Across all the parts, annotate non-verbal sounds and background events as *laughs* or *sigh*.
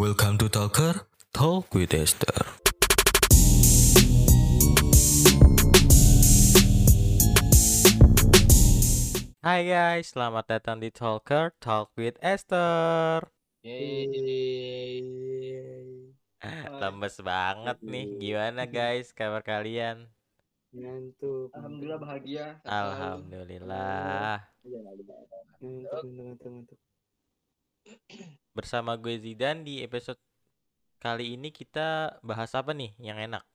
Welcome to Talker, Talk with Esther. Hai guys, selamat datang di Talker, Talk with Esther. Yeay. *laughs* Lemes banget nih, gimana guys kabar kalian? ngantuk Alhamdulillah bahagia. selalu. Alhamdulillah. ngantuk ngantuk ngantuk *clears throat* ngantuk Bersama gue Zidan di episode kali ini kita bahas apa nih yang enak?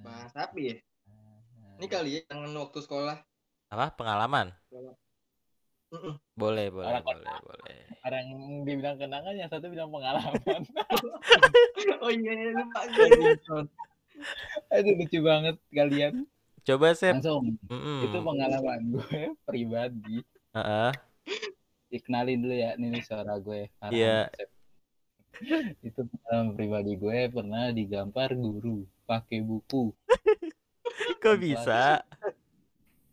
Bahas apa ya? Ini kali ya jangan waktu sekolah. Apa? Pengalaman? Boleh, boleh, Pengalaman. boleh, boleh. Orang dibilang kenangan, yang satu bilang pengalaman. *laughs* Oh iya iya, lupa gue. Aduh lucu banget kalian. Coba Sep. Langsung, Mm-mm. itu pengalaman gue pribadi. Heeh. Dikenalin dulu ya, ini nih suara gue. Iya. Sep. *laughs* itu pengalaman pribadi gue pernah digampar guru pakai buku. *laughs* Kok bisa?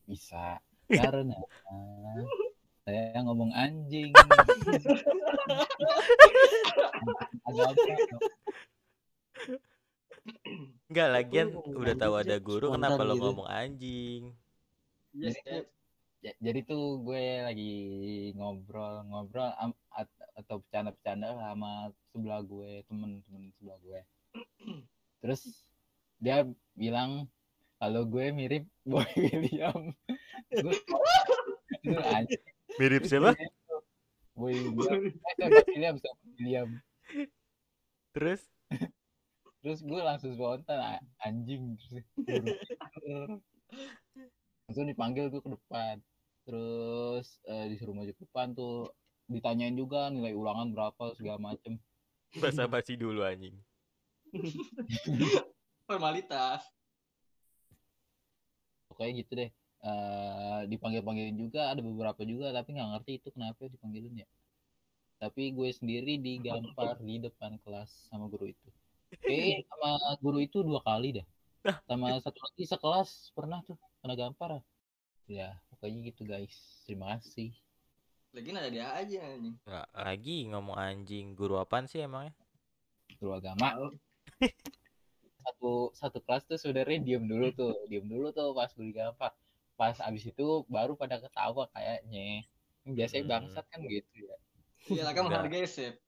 Bisa. Karena saya ngomong anjing. Ada apa? Enggak, lagian udah tahu ada guru kenapa lo gitu. ngomong anjing? Yes, yes. Ja- jadi tuh gue lagi ngobrol-ngobrol atau bercanda-bercanda lah sama sebelah gue temen-temen sebelah gue *clears throat* terus dia bilang kalau gue mirip Boy William *laughs* gue Mirip siapa? Boy William eh Boy William sama William Terus? terus gue langsung spontan "A- anjing terus. *laughs* langsung dipanggil tuh ke depan. Terus eh, disuruh maju ke depan tuh ditanyain juga nilai ulangan berapa segala macem. Basa basi dulu anjing. *laughs* Formalitas. pokoknya gitu deh. Eh dipanggil panggilin juga ada beberapa juga tapi nggak ngerti itu kenapa dipanggilin ya. Tapi gue sendiri digampar di depan kelas sama guru itu. Eh sama guru itu dua kali dah. Sama satu lagi sekelas pernah tuh kena gampar ya pokoknya gitu guys terima kasih Lagi ada dia aja anjing. Nggak, lagi ngomong anjing. Guru apaan sih emangnya? guru agama *laughs* satu satu kelas tuh sebenarnya diem dulu tuh diem dulu tuh pas gue digampar pas abis itu baru pada ketawa kayaknya biasanya Hmm. bangsat kan gitu ya Iya lah kan menghargai sip.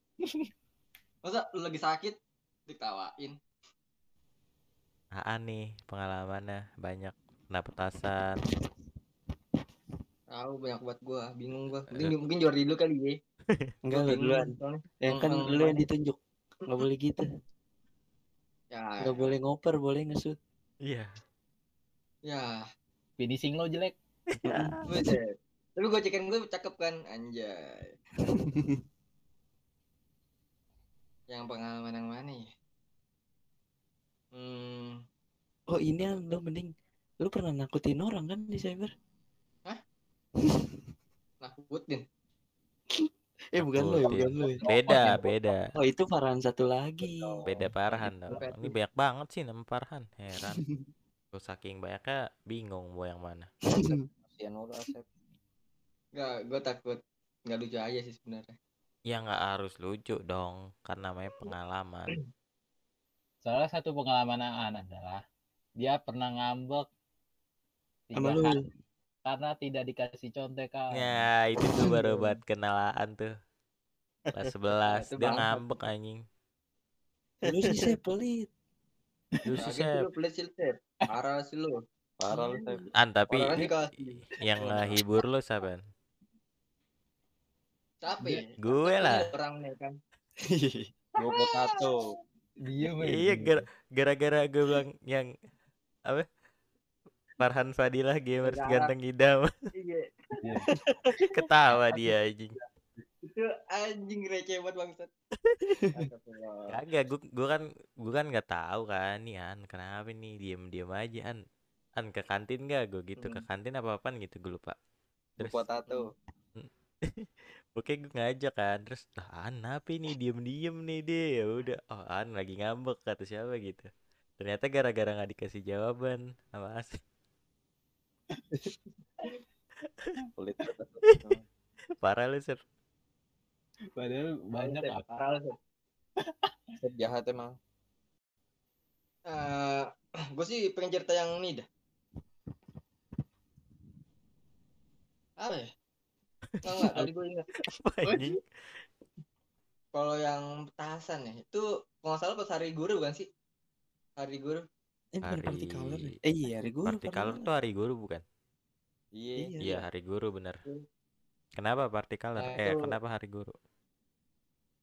Masa lu lagi sakit diktawain? Apaan nih pengalamannya? Banyak kena petasan. Tahu banyak buat gua, bingung gua. Mungkin mungkin Jordi dulu kali ya. *laughs* enggak bingung duluan yang kan dulu yang ditunjuk nggak boleh gitu Ya, nggak boleh ngoper boleh ngesut Iya. ya. finishing lo jelek Buset. Tapi gua cekin gue cakep kan, anjay. *laughs* yang pengalaman yang mana ya? Hmm, oh ini yang lo mending lu pernah nakutin orang kan di cyber *laughs* nakutin. eh bukan lo ya bukan lo ya Beda, beda. oh itu Farhan satu lagi Beda Farhan. Ini banyak banget sih nama Farhan. Heran. *laughs* Tuh saking banyaknya bingung mau yang mana. *laughs* kasihan lo Asep Enggak, gue takut nggak lucu aja sih sebenarnya. Ya nggak harus lucu dong, karena namanya pengalaman. salah satu pengalaman Aan adalah dia pernah ngambek sama lu hari karena tidak dikasih contekan Ya, itu tuh baru buat kenalan tuh. Kelas *laughs* 11 Itu dia ngambek anjing. lu sih saya pelit Lu sih lu pelit sih, Sep. Parah sih lu. parah lu Sep. An tapi yang ngehibur lu siapa? Siapa ya? Gue lah. Orangnya kan. *laughs* gue potato dia Iya, gara- gara-gara gue bilang yang apa? Farhan Fadilah gamers Gara- ganteng idam. Iya. *laughs* Ketawa dia anjing. Itu anjing receh banget bangsat. *laughs* Kagak, gue gue kan gue kan nggak tahu kan nih An, kenapa nih diem-diem aja An. An ke kantin gak gue gitu ke kantin apa apaan gitu gue lupa. Terus potato *laughs* Oke gue ngajak kan terus ah An apa ini diem-diem nih dia ya udah oh An lagi ngambek kata siapa gitu ternyata gara-gara nggak dikasih jawaban sama Asep pelit parah lu Sep padahal banyak apa Parah lu. Set jahat emang. Eh, gue sih pengen cerita yang ini dah. Apa ya? Enggak, enggak, tadi gue ingat. Kalau yang petasan ya, itu kalau nggak salah pas hari guru bukan sih? Hari guru. Eh bukan Hari- party color? Eh iya hari guru. Party color tuh hari guru bukan? Iya. Iya. Iya hari guru bener. Iya. Kenapa party color? Nah, Eh itu- kenapa hari guru?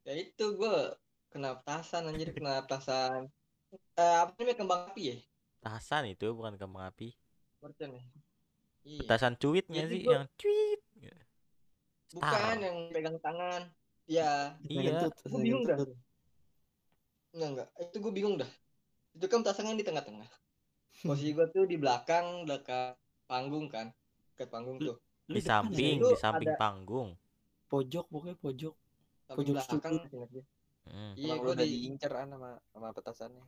Ya itu gue kena petasan anjir, kena petasan. Eh, apa namanya kembang api ya? Petasan itu bukan kembang api. Mercon ya? Iya. Petasan cuitnya sih gua- yang cuit. Bukan Star. yang pegang tangan. Ya, Iya. gue bingung dah. Enggak, enggak. Itu gue bingung dah. Itu kan petasannya di tengah-tengah. Posisi gue tuh di belakang, dekat panggung kan. Dekat panggung tuh. Di samping, di samping ada- panggung. Pojok pokoknya pojok. Samping Pojok belakang. gue. Hmm. Iya, gue udah di... diincer sama sama petasannya.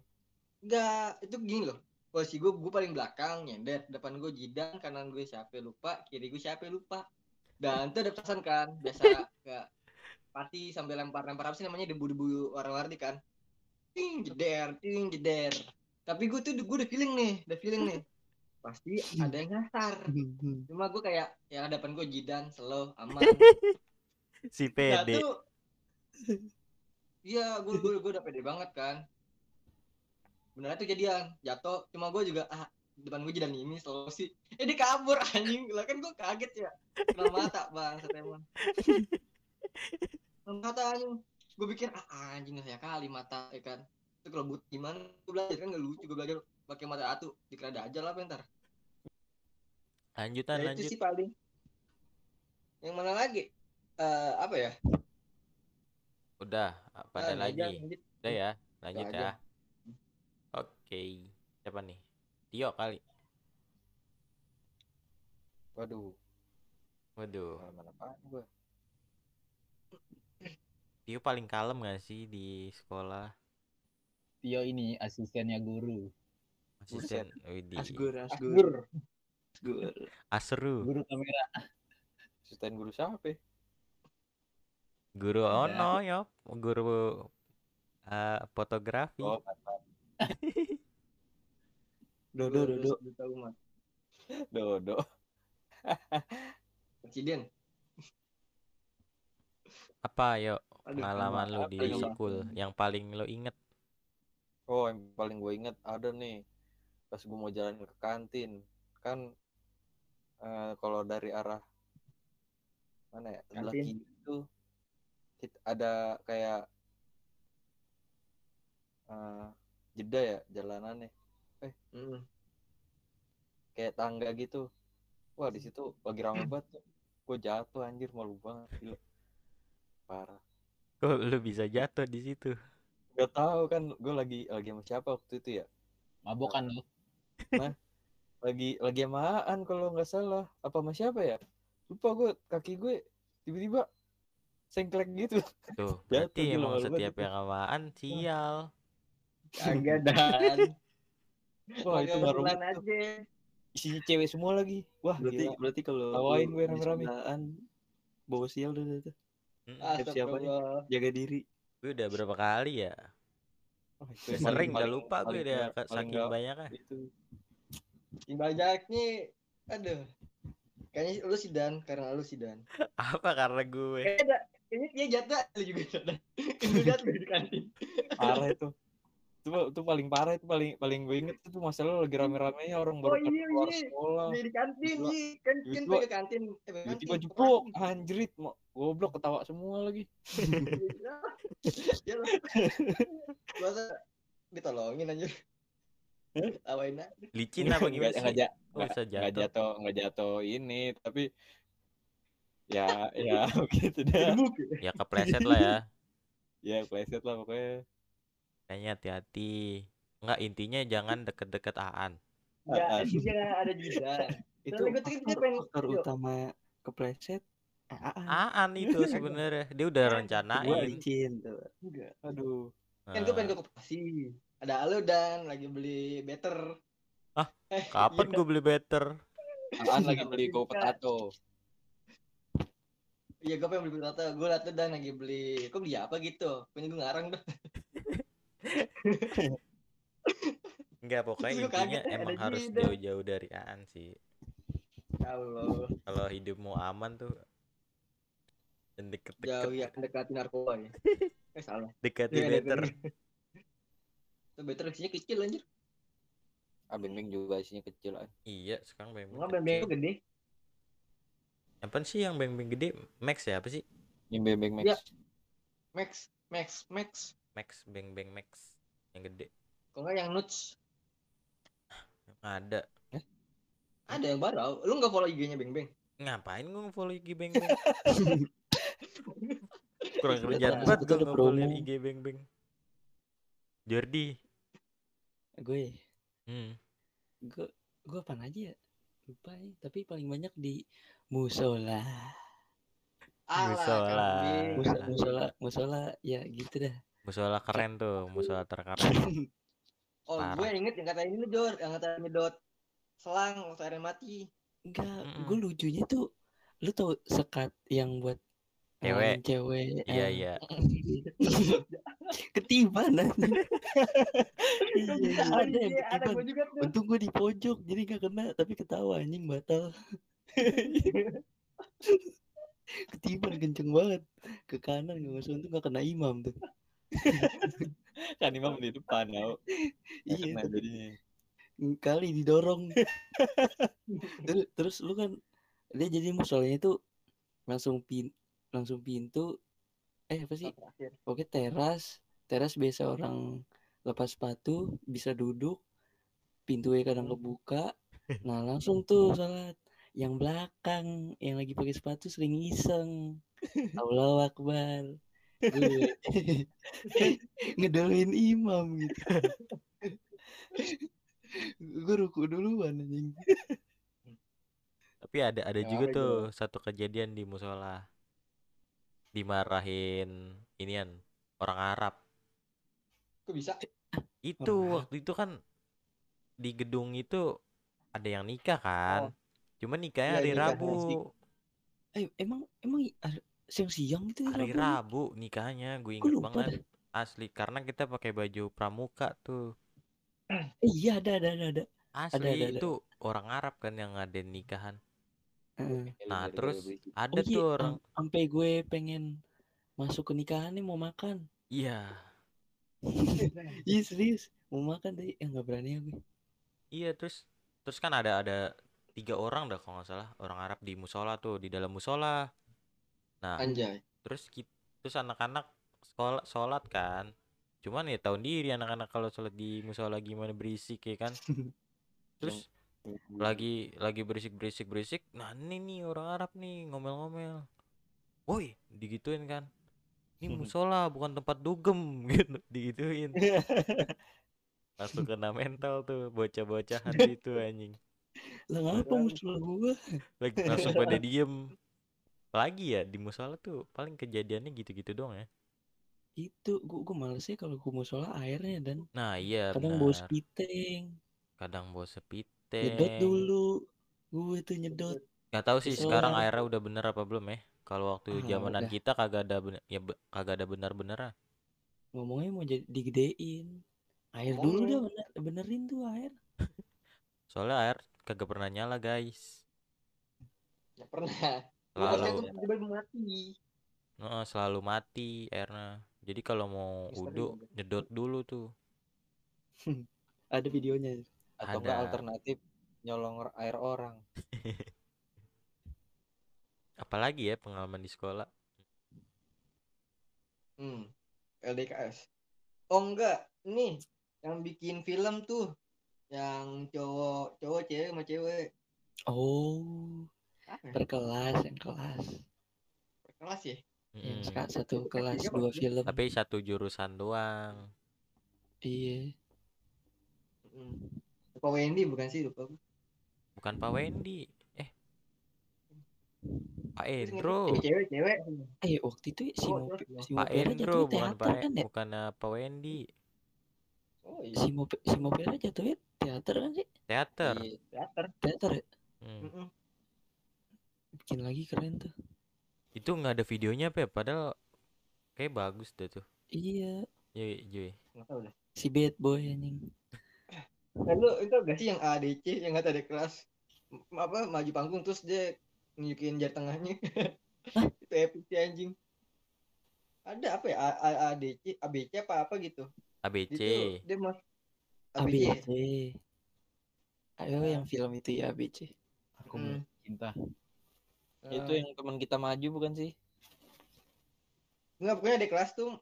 Enggak, itu gini loh. Posisi gue, gue paling belakang, nyender. Depan gue jidan, kanan gue siapa lupa, kiri gue siapa lupa. Dan itu ada petasan kan, biasa *laughs* kayak party sambil lempar-lempar apa sih namanya debu-debu warna-warni kan. Ting jeder, ting jeder. Tapi gue tuh gue udah feeling nih, udah feeling nih. Pasti ada yang nyasar. Cuma gue kayak ya depan gue jidan, slow, aman. *laughs* Si tuh Iya, gue gue gue udah pede banget kan. Beneran tuh jadian, jatuh. Cuma gue juga ah depan gue jidan ini slow sih. Eh dia kabur *laughs* anjing. Lah kan gue kaget ya. Kena mata bang, emang. *laughs* Kena mata anjing. Gue pikir ah anjing nggak saya kali mata ya kan. Itu kalau but gimana? Gue belajar kan gak lucu. Gue belajar pakai mata atu. Dikira aja lah bentar. Lanjutan Ya itu lanjut. sih paling. Yang mana lagi? Eh apa ya? Udah, apa ada Ah, lagi? lanjut. Udah ya, lanjut aja. ya. Oke. Siapa nih? Tio kali. Waduh, Waduh. Tio paling kalem gak sih di sekolah? Tio ini asistennya guru. Asisten. Widih. Asgur, asgur. Asgur. Asgur. Asru. Guru kamera. Asisten guru siapa? ya? Guru. Ono yo. Guru eh, fotografi. Oh, mantap. *laughs* Dodo, dodo. Duta umat. Dodo. Presiden. Apa yo Aduh, pengalaman lu di ya? school yang paling lo inget? Oh, yang paling gue inget ada nih. Pas gue mau jalan ke kantin, kan eh, kalau dari arah mana ya? Sebelah kiri itu kit- ada kayak eh, jeda ya jalanannya, Mm. kayak tangga gitu. Wah, di situ lagi rame banget. Gue jatuh anjir malu banget gila. Parah. Kok lu bisa jatuh di situ? Gak tahu kan gue lagi lagi sama siapa waktu itu ya? Mabok kan lu? lagi lagi amaan kalau nggak salah apa sama siapa ya lupa gue kaki gue tiba-tiba sengklek gitu Tuh, *laughs* Jatuh, berarti emang setiap itu. yang amaan sial. Kagak *laughs* dan. wah itu baru aja. isinya cewek semua lagi wah Berarti gila berarti kalau Tawain gue rame-rame. bawa sial udah tuh. Mm-mm. Astagfirullah. Jaga diri. Gue udah berapa kali ya? Itu Udah paling- sering udah paling- lupa gue paling udah saking banyak ah. itu Banyaknya, aduh. Kayaknya lu sih Dan, karena lu sih Dan. *laughs* Apa karena gue? Kayaknya dia jatuh lu juga Dan. *laughs* Lu jatuh di kantin. parah itu itu itu paling parah itu paling paling gue inget itu masalah lagi rame-ramenya orang Oh baru pada iya, keluar iya. sekolah Di, di kantin, Gila. iya. Kan kan ke kantin. Eh, pengen tiba-tiba kantin, jeblok anjrit mau goblok ketawa semua lagi Ya. *laughs* Masa ditolongin anjir. Awain aja. Licin apa gimana Nggak- nggak sih? ja- Kok nggak- jatuh? jatuh nggak jatuh ini tapi ya ya *laughs* dah Gebuk. Ya kepleset lah ya. ya pleset lah pokoknya Kayaknya hati-hati. Enggak intinya jangan deket-deket Aan. *laughs* Dia ada jidan. Itu faktor, pengen- utama kepleset. Ah, Aan itu *laughs* sebenarnya dia udah Gua rencanain. licin tuh. Enggak. aduh Kan gue Nah, pengen ke koperasi. Ada lu dan lagi beli better. Ah, *laughs* Eh, Kapan gue beli better? Aan lagi beli go potato Iya gue pengen beli potato, gue liat dan lagi beli, kok beli apa gitu? Punya gue ngarang dah. Enggak pokoknya intinya kaget, emang harus jauh-jauh dari Aan sih. Ya Allah. Kalau hidupmu aman tuh dan deket-deket Jauh ya mendekati narkoba ya. *laughs* Eh salah. dekati Iya, better. Itu better isinya kecil anjir. Ah, beng juga isinya kecil ah. Iya, sekarang beng Enggak beng itu gede. Apa sih yang beng gede? Max ya apa sih? Ini beng max. Iya. Max, Max, Max. Max beng beng Max yang gede. Kok enggak yang nuts? Ada. Ada yang baru. Lu enggak follow IG-nya Beng Beng? Ngapain gue follow IG beng beng? *laughs* Kurang kerjaan banget gue promo. IG beng beng. Jordi. Gue Hmm. gue gue apa aja ya lupa ya. tapi paling banyak di musola Musola. musola musola ya gitu dah Musola keren tuh, musola terkeren. *laughs* Oh, Parah. gue inget yang kata ini lu Jor, yang kata nyedot selang waktu airnya mati. enggak Mm-mm. gue lucunya tuh lu tau sekat yang buat Cewek. ngalahin cewek Iya eh, iya. *laughs* ketiban *laughs* iya, iya, ada yang iya, ada ketiban gue juga tuh. untung gue di pojok jadi gak kena tapi ketawa anjing batal ketiban kenceng banget ke kanan gak masuk untung gak kena imam tuh *laughs* kan imam di depan tau iya jadinya. Kali didorong. Terus, terus lu kan dia jadi musolanya itu langsung pin langsung pintu eh apa sih? Oke teras. Teras biasa orang lepas sepatu bisa duduk. Pintunya kadang kebuka. Nah langsung tuh salat. Yang belakang yang lagi pakai sepatu sering iseng. *laughs* Allahu Akbar *laughs* gue ngedoluin imam gitu gue ruku duluan anjing Tapi ada ada juga apa tuh satu kejadian di musola. Dimarahin inian orang Arab. Kok bisa? Itu Orang Arab. waktu itu kan di gedung itu ada yang nikah kan. Cuma nikahnya Iya, hari nikah Rabu. asik. eh emang emang ar- siang-siang gitu ya Hari Rabu? Rabu nikahnya gue inget lupa banget. Asli karena kita pakai baju pramuka tuh. Eh, iya ada ada ada ada Asli ada, ada. itu orang Arab kan yang ngadain nikahan. Heeh. Nah, terus ada oh iya tuh orang am- sampai gue pengen masuk ke nikahan nih mau makan iya, iya serius mau makan deh ya nggak berani ya gue iya terus terus kan ada ada tiga orang dah kalau nggak salah orang Arab di musola tuh di dalam musola. Nah, Anjay. terus kita terus anak-anak sekolah sholat kan. Cuman ya tahun diri anak-anak kalau sholat di musola gimana berisik ya kan? *laughs* Terus lagi lagi berisik berisik berisik. Nah ini nih orang Arab nih ngomel-ngomel. Woi digituin kan? Ini musola bukan tempat dugem *laughs* gitu. Digituin. Langsung kena mental tuh bocah-bocahan *laughs* itu anjing. Lah ngapa musuh gue lagi langsung pada diem lagi ya di musola tuh paling kejadiannya gitu-gitu doang ya. Itu gue gue malesnya kalau gue mau sholat airnya dan. Nah iya kadang bawa benar spiteng kadang bawa nyedot sepiteng. dulu. Gue tuh nyedot. Nggak tahu sih Kesel sekarang airnya udah bener apa belum ya? Kalau waktu Ah, zamanan udah. kita kagak ada bener, ya be- kagak ada benar-benar ah. ngomongnya mau jadi digedein. Air dulu dah bener, benerin tuh air. *laughs* Soalnya air kagak pernah nyala guys. Gak pernah. Selalu tiba-tiba mati. Heeh, selalu mati airnya jadi kalau mau wudhu juga. nyedot dulu tuh *laughs* ada videonya atau enggak ada. alternatif nyolong air orang *laughs* apalagi ya pengalaman di sekolah Hmm. LDKS. Oh enggak, nih yang bikin film tuh yang cowok cowok cewek sama cewek oh *laughs* apa ya? per kelas. Yang kelas Per kelas ya seka- satu kelas dua tiga? film. Tapi satu jurusan doang. Iya. Hmm. Pak Wendy bukan sih? Lupa gue. bukan Pak Wendy. Eh. Pak Endro. ngerti cewek cewek. Eh waktu itu si Oh, terus si Pak Endro jatuh bukan teater Pak kan ya? bukan eh, Pak Wendy. Oh iya. Si Mope si Mopera jatuhnya teater kan sih? Teater. Iya. teater. Teater ya? Hmm. Bikin lagi keren tuh. Itu nggak ada videonya apa ya padahal kayak bagus deh tuh. Iya. Yoi, tahu dah Si bad boy anjing. Nah, lu itu gak sih yang ADC yang kata ada kelas? Apa maju panggung terus dia nunjukin jari tengahnya. *laughs* Itu epic sih anjing. Ada apa ya? A, A, ADC ABC apa apa gitu? ABC. itu dia mas ABC, ABC. Ayo yang film itu ya ABC. Aku Hmm. cinta. Itu yang teman kita maju bukan sih? Enggak, pokoknya di kelas tuh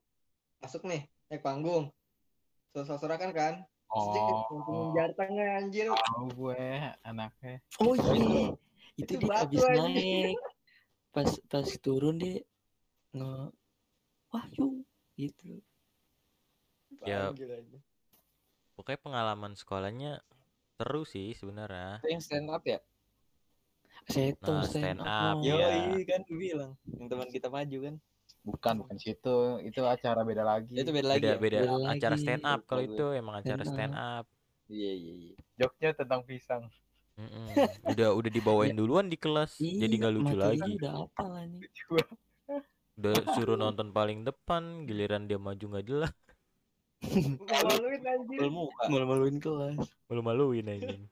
masuk nih, naik panggung. Sosok-sosokan kan. Dia Oh, oh. jari tengah anjir. tahu gue anaknya. Oh iya. itu Itu, dia batu, abis anjing. naik. Pas pas turun dia nge wah yuk gitu. Ya. Pokoknya pengalaman sekolahnya seru sih sebenarnya. Itu yang stand up ya? Seto Nah, stand stand up. up, no. Iya. Yoi kan gue bilang. Yang teman kita maju kan. Bukan, bukan situ. Itu acara beda lagi. Itu beda lagi Beda ya? beda Beda acara lagi. stand up kalau itu emang acara Stand up. Iya iya iya. Joknya tentang pisang. Mm-mm. Udah udah dibawain *laughs* duluan di kelas, jadi Iya, nggak lucu lagi. Udah apa lah nih? Udah *laughs* suruh nonton paling depan, giliran dia maju nggak jelas, Maluin anjir. Malu-maluin kelas. malu-maluin anjing.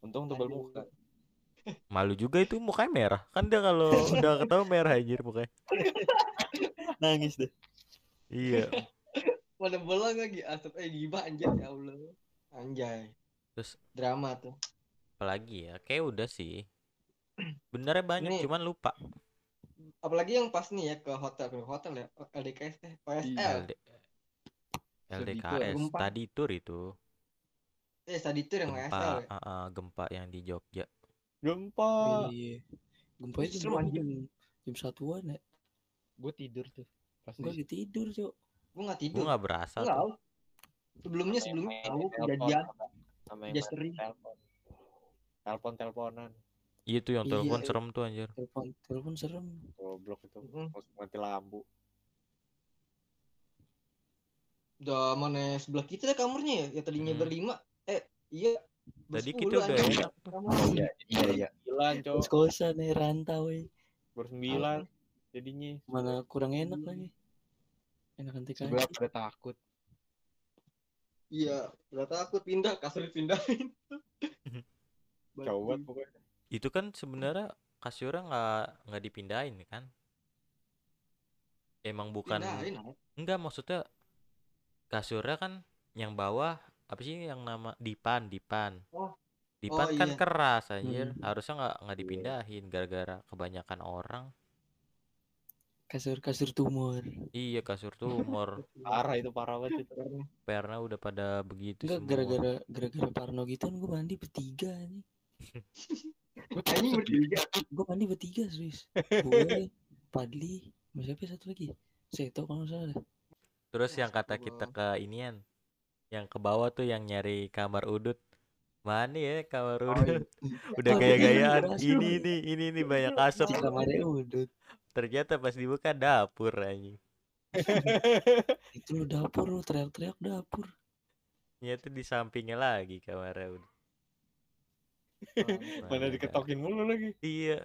Untung tebel Aduh. muka. Malu juga itu mukanya merah. Kan dia kalau udah ketawa merah anjir mukanya. *laughs* Nangis deh. Iya. *laughs* Mana bola lagi asap eh gibah anjir ya Allah. Anjay. Terus Drama tuh. apalagi ya? Kayak udah sih. Benernya banyak, Ini- cuman lupa. Apalagi yang pas nih ya ke hotel ke hotel ya LDKS eh OSL. LD... Study LDKS Gempa. tadi tour itu Eh tadi tuh yang gempa OSL ya. ah, gempa yang di Jogja Gempa. Iya. Gempa itu Serem, anjir. jam, jam satuan ya. Gue tidur tuh. Pas Gue lagi tidur, Cok. Gue nggak gue tidur. nggak berasa Nggak tuh tahu. Sebelumnya sebelumnya tahu kejadian Sama yang Just main ring. telepon. Telepon-teleponan. iya tuh yang Iya. telepon serem tuh anjir Telepon telepon serem. Goblok itu. Mm. Langsung mati lampu. udah mana sebelah kita deh kamarnya ya yang tadinya Hmm. berlima eh iya tadi kita udah enak Kamarnya. Iya, iya, iya. Sembilan cowok. Kos-kosan nih rantau eh. Bersembilan. Jadinya. Mana kurang enak lagi. Enakan TKI. Sebelah pada takut. iya udah takut pindah kasur pindahin *laughs* Coba pokoknya. itu kan sebenarnya kasurnya nggak nggak dipindahin kan emang bukan pindahin ah. enggak maksudnya kasurnya kan yang bawah apa sih yang nama dipan dipan Oh. dipan Oh, kan iya. keras anjir Hmm. harusnya nggak nggak dipindahin gara-gara kebanyakan orang Kasur-kasur tumor. iya kasur tumor *laughs* Parah itu parah banget itu. perna udah pada begitu Enggak semua gara-gara gara-gara Parno gitu kan gue mandi bertiga nih. anjing *laughs* bertiga Gue mandi bertiga serius. Gue, Padli, siapa satu lagi? Seto kalau salah. terus yang kata kita ke inian yang ke bawah tuh yang nyari kamar udut. Mana ya kamar udut? *laughs* udah Oh, gaya-gayaan. iya, ini nih ini nih banyak asap. kamarnya udut. ternyata pas dibuka dapur anjing. *laughs* Itu lu dapur lu teriak-teriak dapur. Ternyata di sampingnya lagi kamarnya udah *laughs* Mana diketokin mulu lagi. iya.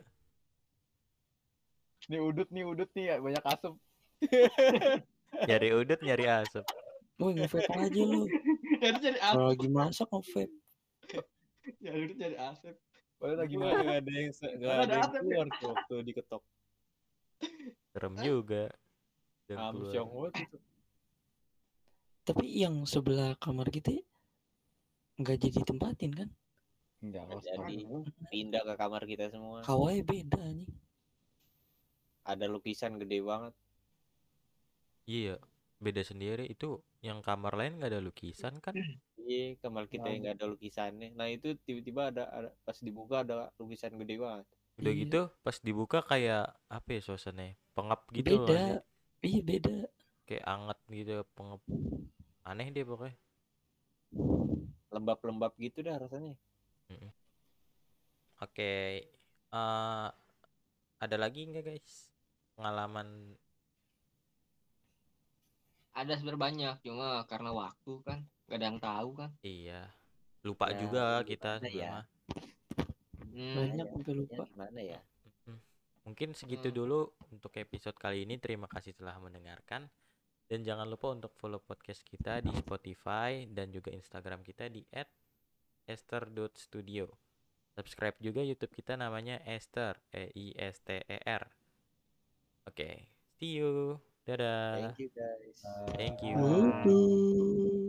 Nih udut nih udut nih ya, banyak asap. nyari udut nyari asap Woi nge-vape aja lu. *laughs* ya Kalau lagi masak nge-vape. *laughs* ya itu jadi asap Padahal lagi mana nggak ada yang Mana ada yang ya? keluar tuh waktu diketok. serem juga Amsyong keluar. banget itu. Tapi yang sebelah kamar kita nggak jadi tempatin kan? Enggak, jadi pindah ke kamar kita semua. Kawai beda nih. Ada lukisan gede banget. iya beda sendiri itu yang kamar lain nggak ada lukisan kan Iya, kamar kita yang nggak ada lukisannya. Nah itu tiba-tiba ada, ada pas dibuka ada lukisan gede banget. udah Iya. gitu pas dibuka kayak apa ya suasananya pengap gitu loh beda. anjir. Iya beda. kayak anget gitu pengap aneh deh pokoknya Lembab-lembab gitu dah rasanya. oke eh ada lagi nggak guys pengalaman ada sebenarnya banyak cuma karena waktu kan gak ada yang tahu kan iya lupa Ya, juga kita ya? hmm. Banyak sampai lupa. gimana ya? mungkin segitu Hmm. dulu untuk episode kali ini terima kasih telah mendengarkan Dan jangan lupa untuk follow podcast kita di Spotify dan juga Instagram kita di @esther.studio. Subscribe juga YouTube kita namanya Esther, E I S T E R. Oke, see you. Dadah. Thank you guys. Thank you. Waduh.